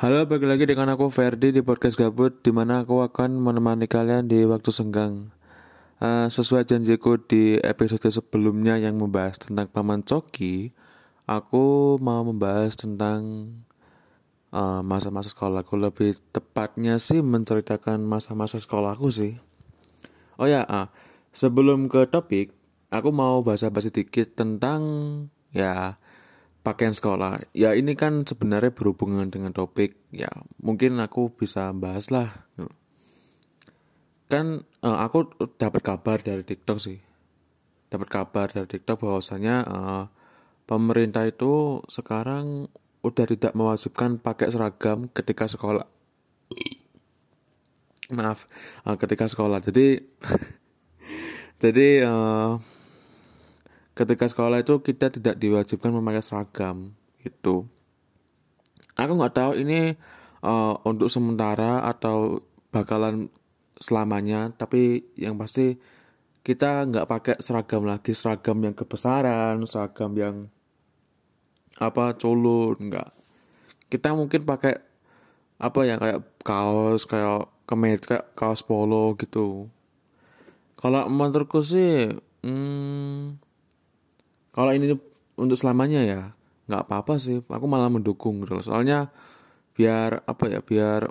Halo, balik lagi dengan aku Ferdi di podcast Gabut, di mana aku akan menemani kalian di waktu senggang. Uh, sesuai janjiku di episode sebelumnya yang membahas tentang Paman Coki, aku mau membahas tentang masa masa-masa sekolahku. Lebih tepatnya sih menceritakan masa-masa sekolahku sih. Oh ya, uh, sebelum ke topik, aku mau bahasa-bahasa sedikit tentang ya pakaian sekolah. Ya ini kan sebenarnya berhubungan dengan topik. Ya mungkin aku bisa bahas lah. Kan uh, aku dapat kabar dari TikTok sih. Dapat kabar dari TikTok bahwasanya uh, pemerintah itu sekarang udah tidak mewajibkan pakai seragam ketika sekolah. Maaf, uh, ketika sekolah. Jadi jadi uh, ketika sekolah itu kita tidak diwajibkan memakai seragam itu aku nggak tahu ini uh, untuk sementara atau bakalan selamanya tapi yang pasti kita nggak pakai seragam lagi. Seragam yang kebesaran seragam yang apa color nggak. Kita mungkin pakai apa ya kayak kaos kayak kemeja kayak kaos polo gitu. Kalau menurutku sih hmm, kalau ini untuk selamanya ya nggak apa-apa sih. Aku malah mendukung gitu soalnya biar apa ya biar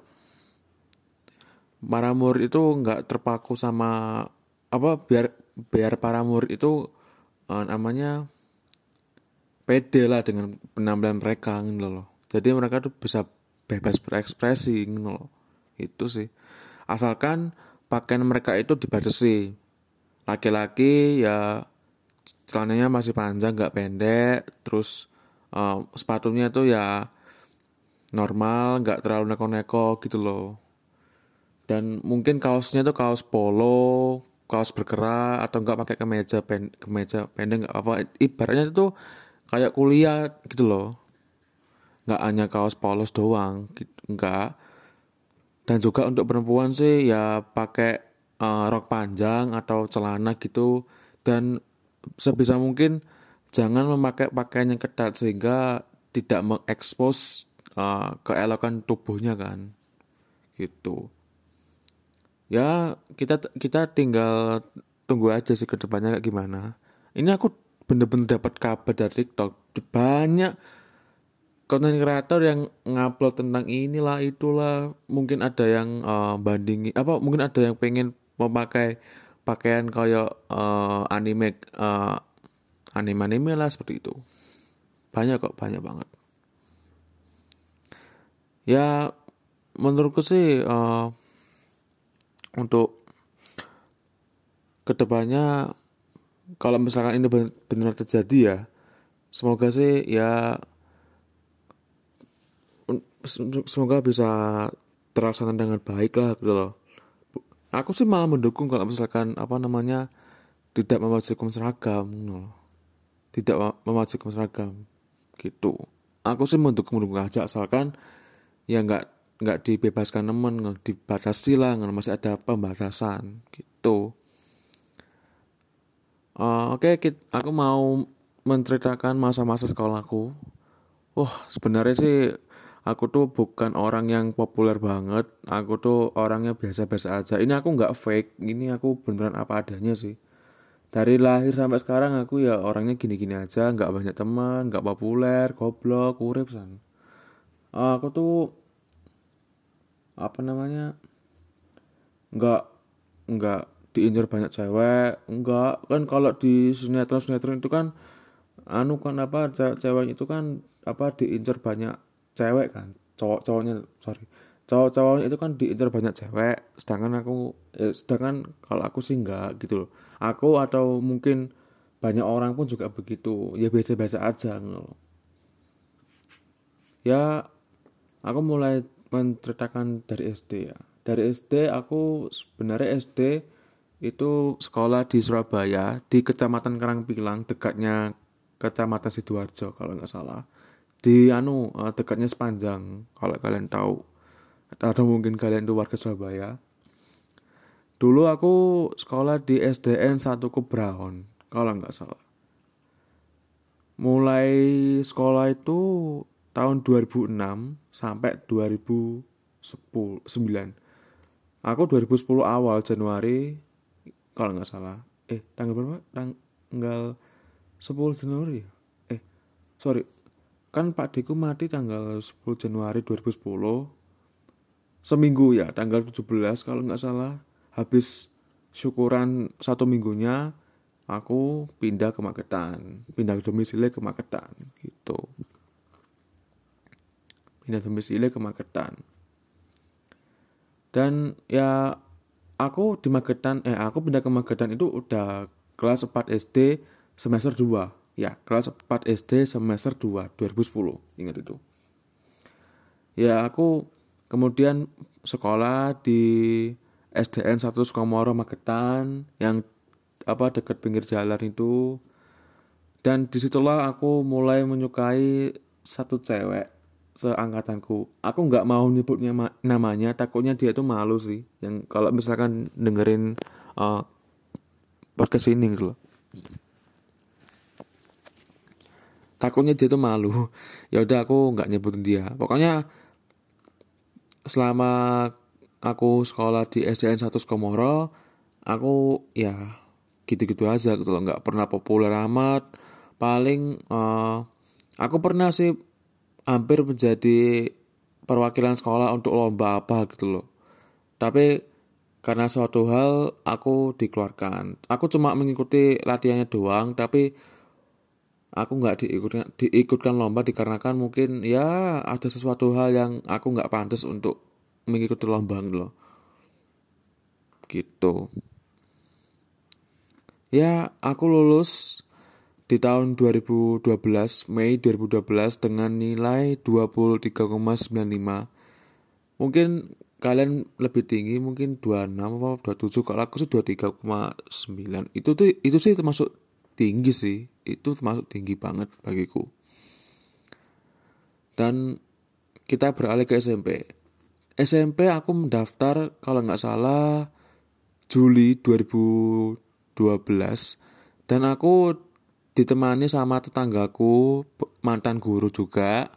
para murid itu nggak terpaku sama apa biar biar para murid itu uh, namanya pede lah dengan penampilan mereka gitu loh. Jadi mereka tuh bisa bebas berekspresi gitu loh. Itu sih. Asalkan pakaian mereka itu dibatasi. Laki-laki ya celananya masih panjang nggak pendek. Terus uh, sepatunya itu ya normal nggak terlalu neko-neko gitu loh. Dan mungkin kaosnya tuh kaos polo kaos bergerak atau enggak pakai kemeja pen kemeja pendek nggak apa ibaratnya itu kayak kuliah gitu loh. Nggak hanya kaos polos doang gitu enggak dan juga untuk perempuan sih ya pakai uh, rok panjang atau celana gitu. Dan sebisa mungkin jangan memakai pakaian yang ketat sehingga tidak mengekspos uh, keelokan tubuhnya kan. Gitu. Ya kita kita tinggal tunggu aja sih ke depannya kayak gimana. Ini aku bener-bener dapat kabar dari TikTok. Banyak konten kreator yang ngupload tentang inilah itulah. Mungkin ada yang uh, bandingi apa mungkin ada yang pengen memakai pakaian kayak uh, anime uh, anime anime lah seperti itu. Banyak kok banyak banget. Ya menurutku sih uh, untuk ke depannya kalau misalkan ini benar terjadi ya semoga sih ya semoga bisa terlaksana dengan baik lah gitu loh aku sih malah mendukung kalau misalkan apa namanya tidak mewajibkan seragam no. tidak mewajibkan seragam gitu. Aku sih mendukung mendukung aja asalkan ya nggak nggak dibebaskan nemen dibatasi lah nggak masih ada pembatasan gitu. Uh, oke okay, aku mau menceritakan masa-masa sekolahku. Wah sebenarnya sih aku tuh bukan orang yang populer banget. Aku tuh orangnya biasa-biasa aja. Ini aku nggak fake. Ini aku beneran apa adanya sih. Dari lahir sampai sekarang aku ya orangnya gini-gini aja. Nggak banyak teman nggak populer goblok urip san. Aku tuh apa namanya nggak nggak diincar banyak cewek. Nggak. Kan kalau di sinetron sinetron itu kan anu kan apa cewek itu kan apa diincar banyak cewek kan cowok cowoknya sorry. Cowok cowoknya itu kan diincar banyak cewek sedangkan aku eh, sedangkan kalau aku sih enggak gitu loh. Aku atau mungkin banyak orang pun juga begitu ya biasa biasa aja gitu ya aku mulai menceritakan dari SD ya. Dari SD aku sebenarnya SD itu sekolah di Surabaya di Kecamatan Karangpilang dekatnya Kecamatan Sidoarjo kalau nggak salah di anu uh, dekatnya sepanjang kalau kalian tahu. Atau mungkin kalian itu warga Surabaya. Dulu aku sekolah di SDN 1 Brown kalau nggak salah. Mulai sekolah itu tahun 2006 sampai 2010 9 aku 2010 awal Januari kalau nggak salah. Eh tanggal berapa? Tanggal 10 Januari? Eh sorry kan Pak Diku mati tanggal 10 Januari 2010 seminggu ya tanggal 17 kalau nggak salah. Habis syukuran satu minggunya aku pindah ke Magetan. Pindah domisili ke Magetan gitu. Pindah domisili ke Magetan. Dan ya aku di Magetan eh aku pindah ke Magetan itu udah kelas 4 SD semester 2 ya kelas 4 SD semester 2 2010 ingat itu. Ya aku kemudian sekolah di SDN 1 Sukamoro Magetan yang apa dekat pinggir jalan itu. Dan di situlah aku mulai menyukai satu cewek seangkatanku. Aku nggak mau nyebutnya namanya takutnya dia tuh malu sih. Yang kalau misalkan dengerin uh, podcast ini gitu takutnya dia tuh malu. Ya udah aku nggak nyebutin dia. Pokoknya selama aku sekolah di SDN 1 Komoro aku ya gitu-gitu aja gitu loh. Nggak pernah populer amat. Paling uh, aku pernah sih hampir menjadi perwakilan sekolah untuk lomba apa gitu loh. Tapi karena suatu hal aku dikeluarkan. Aku cuma mengikuti latihannya doang tapi aku nggak diikutkan diikutkan lomba dikarenakan mungkin ya ada sesuatu hal yang aku nggak pantas untuk mengikuti lomba gitu loh. Gitu. Ya aku lulus di tahun 2012 Mei 2012 dengan nilai 23,95 mungkin kalian lebih tinggi mungkin 26 atau 27 kalau aku sih 23,9 itu tuh itu sih termasuk tinggi sih. Itu termasuk tinggi banget bagiku. Dan kita beralih ke SMP SMP aku mendaftar kalau nggak salah Juli 2012 dan aku ditemani sama tetanggaku mantan guru juga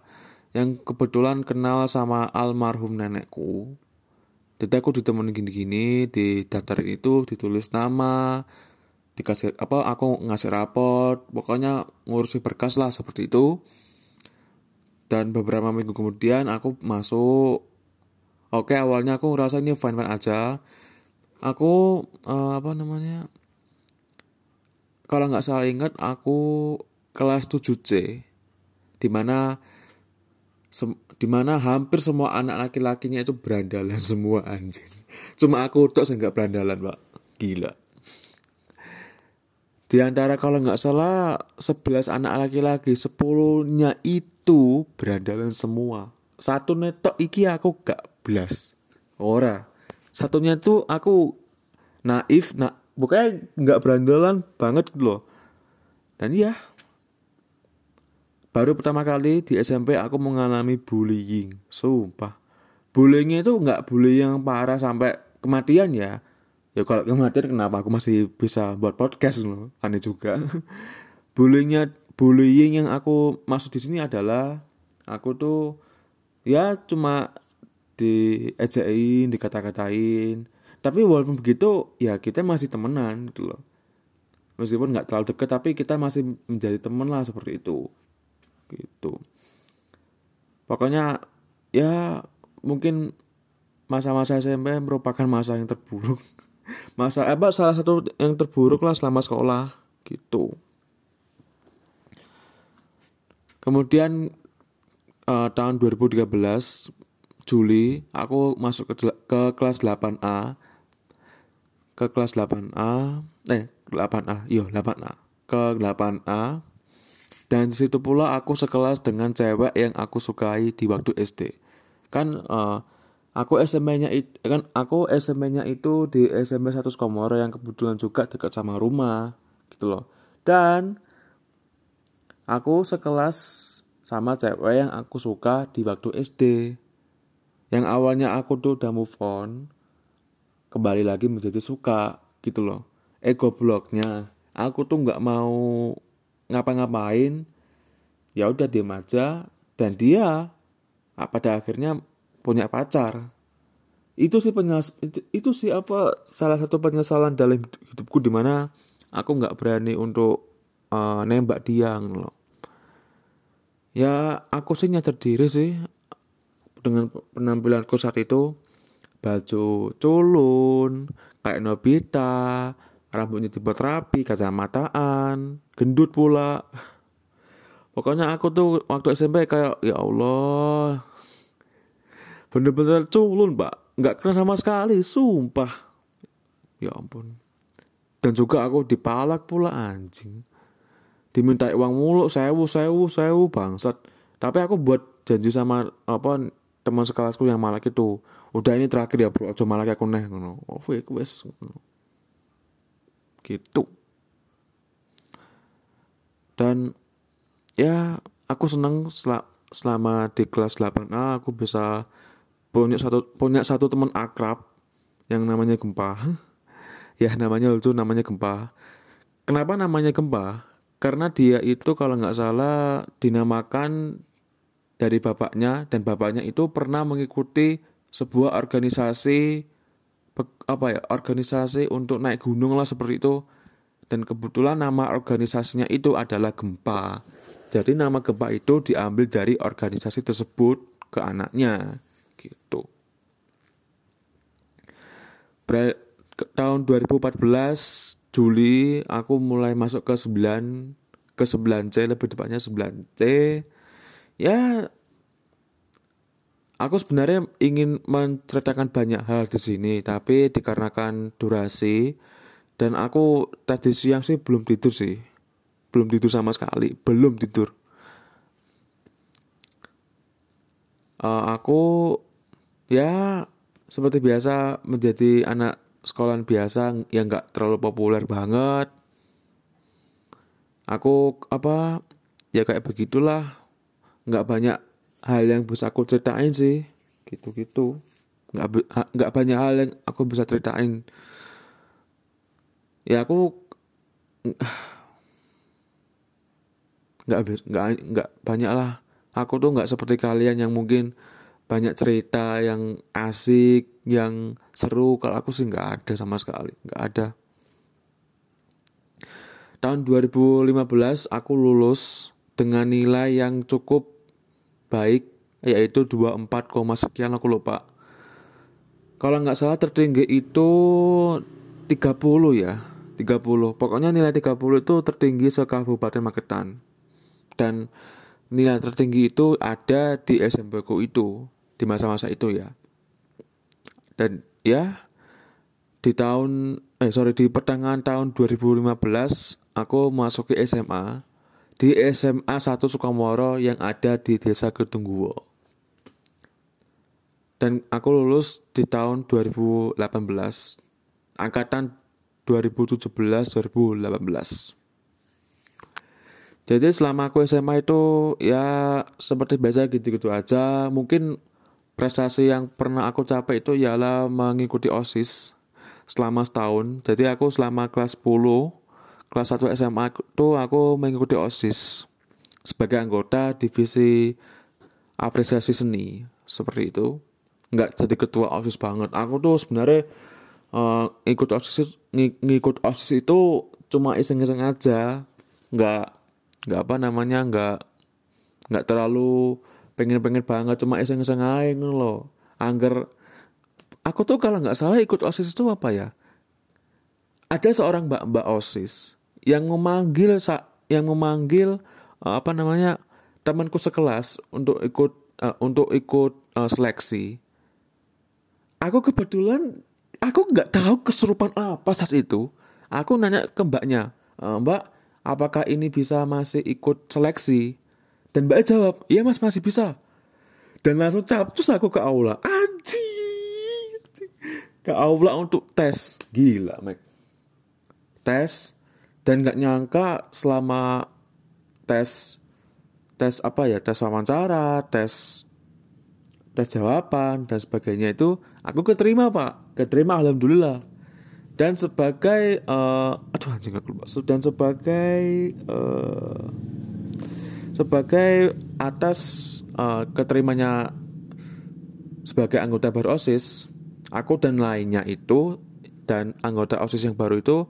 yang kebetulan kenal sama almarhum nenekku. Jadi aku ditemani gini-gini di daftar itu ditulis nama dikasih apa aku ngasih raport pokoknya ngurusi berkas lah seperti itu dan beberapa minggu kemudian aku masuk Oke awalnya aku ngerasa ini fine fine aja. Aku uh, apa namanya? Kalau nggak salah ingat aku kelas 7C di mana di mana hampir semua anak laki-lakinya itu berandalan semua anjing. Cuma aku tuh nggak berandalan pak, gila. Di antara kalau nggak salah 11 anak laki-laki, 10-nya itu berandalan semua. Satu netok iki aku gak blas. Ora. Satunya tuh aku naif nak bukannya nggak berandalan banget gitu loh. Dan iya baru pertama kali di SMP aku mengalami bullying sumpah. Bullyingnya itu nggak bullying yang parah sampai kematian ya ya kalau kematian kenapa aku masih bisa buat podcast loh? Aneh juga. Bullyingnya bullying yang aku masuk di sini adalah aku tuh ya cuma diejain dikata-katain. Tapi walaupun begitu ya kita masih temenan gitu loh. Meskipun nggak terlalu deket tapi kita masih menjadi temen lah seperti itu. Gitu. Pokoknya ya mungkin masa-masa SMP merupakan masa yang terburuk masa apa salah satu yang terburuk lah selama sekolah gitu. Kemudian uh, tahun 2013 Juli aku masuk ke, ke kelas 8A ke kelas 8A eh 8A iya 8A ke 8A dan situ pula aku sekelas dengan cewek yang aku sukai di waktu SD kan uh, aku SMP-nya kan aku SMP-nya itu di SMP 1 Komoro yang kebetulan juga dekat sama rumah gitu loh. Dan aku sekelas sama cewek yang aku suka di waktu SD yang awalnya aku tuh udah move on kembali lagi menjadi suka gitu loh. Ego bloknya aku tuh nggak mau ngapa-ngapain. Ya udah diem aja. Dan dia ah, pada akhirnya punya pacar. Itu sih penyes itu, sih apa salah satu penyesalan dalam hidupku di mana aku nggak berani untuk uh, nembak dia loh ya aku sih nyadar diri sih dengan penampilanku saat itu baju culun kayak Nobita rambutnya dibuat rapi kacamataan gendut pula. Pokoknya aku tuh waktu SMP kayak ya Allah bener-bener culun pak nggak kena sama sekali sumpah. Ya ampun. Dan juga aku dipalak pula anjing. Diminta uang mulu sewu sewu sewu bangsat. Tapi aku buat janji sama apa teman sekelasku yang malak itu. Udah ini terakhir ya bro. Aja malak aku neh ngono. Oh wes gitu. Dan ya aku seneng sel selama di kelas 8A aku bisa punya satu punya satu teman akrab yang namanya Gempa. Ya namanya itu namanya Gempa. Kenapa namanya Gempa? Karena dia itu kalau nggak salah dinamakan dari bapaknya dan bapaknya itu pernah mengikuti sebuah organisasi apa ya organisasi untuk naik gunung lah seperti itu. Dan kebetulan nama organisasinya itu adalah gempa. Jadi nama gempa itu diambil dari organisasi tersebut ke anaknya gitu. Ber tahun 2014 Juli aku mulai masuk ke 9 ke 9C lebih tepatnya 9C ya aku sebenarnya ingin menceritakan banyak hal di sini tapi dikarenakan durasi dan aku tadi siang sih belum tidur sih. Belum tidur sama sekali belum tidur. Uh, aku ya seperti biasa menjadi anak sekolahan biasa yang nggak terlalu populer banget. Aku apa ya kayak begitulah. Nggak banyak hal yang bisa aku ceritain sih. Gitu-gitu. Nggak nggak banyak hal yang aku bisa ceritain. Ya aku nggak nggak nggak banyak lah aku tuh nggak seperti kalian yang mungkin banyak cerita yang asik, yang seru. Kalau aku sih nggak ada sama sekali, nggak ada. Tahun 2015 aku lulus dengan nilai yang cukup baik, yaitu 24, sekian aku lupa. Kalau nggak salah tertinggi itu 30 ya, 30. Pokoknya nilai 30 itu tertinggi se Kabupaten Magetan. Dan nilai tertinggi itu ada di SMP ku itu di masa-masa itu ya. Dan ya di tahun eh sorry di pertengahan tahun 2015 aku masuk ke SMA di SMA 1 Sukamoro yang ada di Desa Kedungguwo. Dan aku lulus di tahun 2018 angkatan 2017 2018 jadi selama aku SMA itu ya seperti biasa gitu-gitu aja. Mungkin prestasi yang pernah aku capai itu ialah mengikuti OSIS selama setahun. Jadi aku selama kelas 10, kelas 1 SMA itu aku mengikuti OSIS sebagai anggota divisi apresiasi seni seperti itu. Nggak jadi ketua OSIS banget. Aku tuh sebenarnya uh, ikut OSIS ngikut OSIS itu cuma iseng-iseng aja. Nggak nggak apa namanya nggak nggak terlalu pengen-pengen banget cuma iseng-iseng aja loh angger aku tuh kalau nggak salah ikut osis itu apa ya? Ada seorang mbak mbak osis yang memanggil yang memanggil uh, apa namanya temanku sekelas untuk ikut uh, untuk ikut uh, seleksi. Aku kebetulan aku nggak tahu kesurupan apa saat itu. Aku nanya ke mbaknya mbak apakah ini bisa masih ikut seleksi dan Mbak jawab, iya mas masih bisa. Dan langsung capcus aku ke aula. Anjing. Ke aula untuk tes. Gila, Mek. Tes. Dan gak nyangka selama tes tes apa ya tes wawancara tes tes jawaban dan sebagainya itu aku keterima pak keterima alhamdulillah dan sebagai uh, aduh anjing aku lupa dan sebagai uh, sebagai atas uh, keterimanya sebagai anggota baru OSIS, aku dan lainnya itu dan anggota OSIS yang baru itu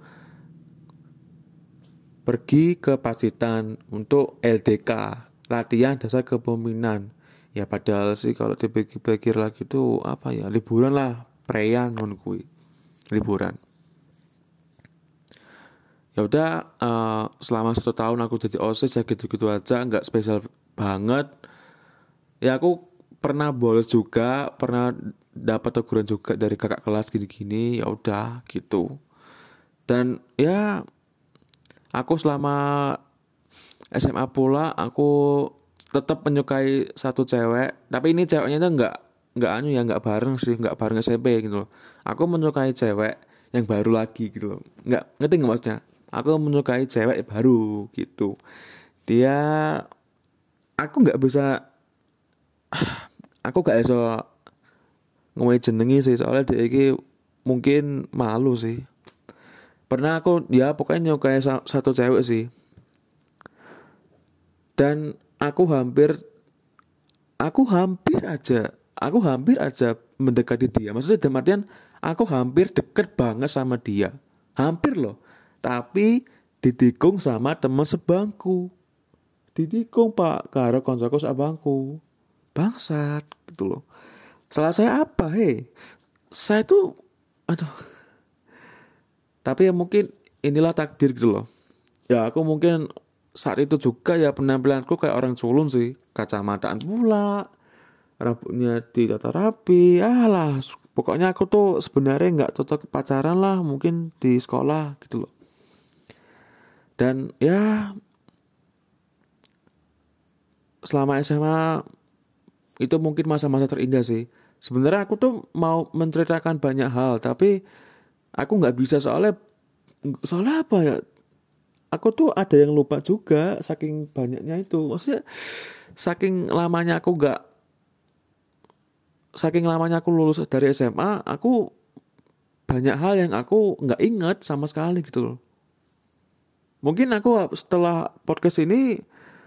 pergi ke Pacitan untuk LDK, latihan dasar kepemimpinan. Ya padahal sih kalau dipikir-pikir lagi itu apa ya, liburan lah, preyan non kui. Liburan. Ya udah uh, selama satu tahun aku jadi OSIS ya gitu-gitu aja, nggak spesial banget. Ya aku pernah bolos juga pernah dapat teguran juga dari kakak kelas gini-gini ya udah gitu. Dan ya aku selama SMA pula aku tetap menyukai satu cewek tapi ini ceweknya itu nggak nggak anu ya nggak bareng sih nggak bareng SMP gitu loh. Aku menyukai cewek yang baru lagi gitu loh. Nggak ngerti nggak maksudnya aku menyukai cewek baru gitu. Dia aku nggak bisa aku gak iso ngomongin jenengi sih soalnya dia ini mungkin malu sih. Pernah aku ya pokoknya nyukai satu cewek sih. Dan aku hampir aku hampir aja aku hampir aja mendekati dia. Maksudnya dalam artian aku hampir deket banget sama dia. Hampir loh tapi ditikung sama teman sebangku. Ditikung pak karo koncoku sabangku bangsat gitu loh. Salah saya apa hei saya tuh aduh. Tapi ya mungkin inilah takdir gitu loh. Ya aku mungkin saat itu juga ya penampilanku kayak orang culun sih. Kacamataan pula rambutnya tidak rapi alah. Pokoknya aku tuh sebenarnya nggak cocok pacaran lah mungkin di sekolah gitu loh dan ya selama SMA itu mungkin masa-masa terindah sih. Sebenarnya aku tuh mau menceritakan banyak hal tapi aku nggak bisa soalnya soalnya apa ya? Aku tuh ada yang lupa juga saking banyaknya itu. Maksudnya saking lamanya aku nggak saking lamanya aku lulus dari SMA aku banyak hal yang aku nggak inget sama sekali gitu loh mungkin aku setelah podcast ini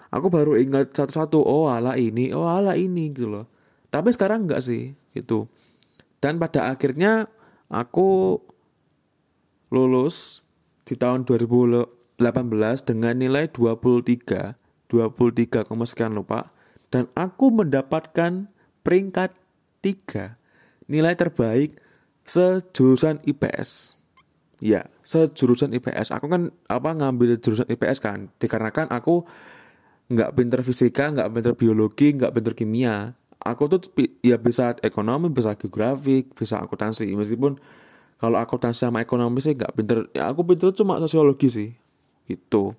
aku baru ingat satu-satu oh ala ini oh ala ini gitu loh. Tapi sekarang enggak sih gitu. Dan pada akhirnya aku lulus di tahun 2018 dengan nilai 23 23, sekian lupa dan aku mendapatkan peringkat 3 nilai terbaik sejurusan IPS ya sejurusan IPS aku kan apa ngambil jurusan IPS kan. Dikarenakan aku nggak pinter fisika nggak pinter biologi nggak pinter kimia. Aku tuh ya bisa ekonomi bisa geografi bisa akuntansi. Meskipun kalau akuntansi sama ekonomi sih nggak pinter. Ya aku pinter cuma sosiologi sih. Itu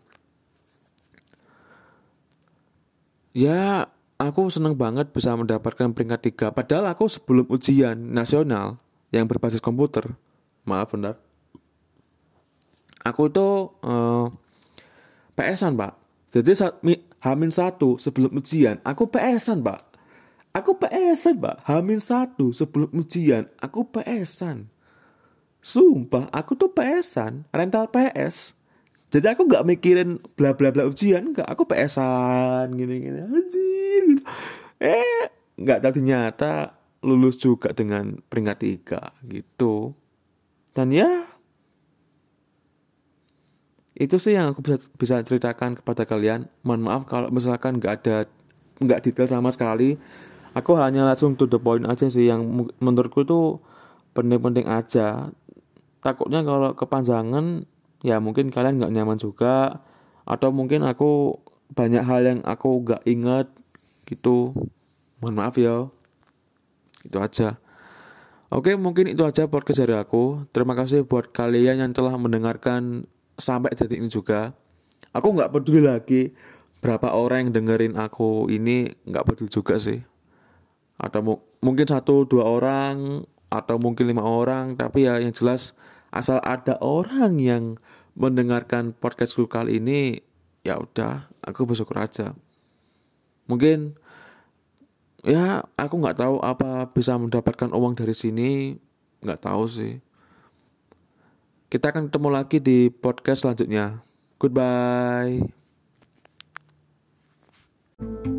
ya aku seneng banget bisa mendapatkan peringkat tiga. Padahal aku sebelum ujian nasional yang berbasis komputer. Maaf benar aku itu uh, PS-an pak jadi saat Hamin satu sebelum ujian, aku PS-an, Pak. Aku PS-an, Pak. Hamin satu sebelum ujian, aku PS-an. Sumpah, aku tuh PS-an, rental PS. Jadi aku nggak mikirin bla bla bla ujian, nggak. Aku PS-an, gini-gini. Anjir. Gitu. Eh, nggak tahu ternyata lulus juga dengan peringkat tiga gitu. Dan ya, itu sih yang aku bisa bisa ceritakan kepada kalian. Mohon maaf kalau misalkan nggak ada nggak detail sama sekali. Aku hanya langsung to the point aja sih yang menurutku itu penting-penting aja. Takutnya kalau kepanjangan ya mungkin kalian nggak nyaman juga. Atau mungkin aku banyak hal yang aku nggak inget gitu. Mohon maaf ya. Itu aja. Oke mungkin itu aja podcast dari aku. Terima kasih buat kalian yang telah mendengarkan sampai detik ini juga aku nggak peduli lagi berapa orang yang dengerin aku ini nggak peduli juga sih. Atau mu mungkin satu dua orang atau mungkin lima orang tapi ya yang jelas asal ada orang yang mendengarkan podcastku kali ini ya udah aku bersyukur aja. Mungkin ya aku nggak tahu apa bisa mendapatkan uang dari sini nggak tahu sih kita akan ketemu lagi di podcast selanjutnya. Goodbye. thank you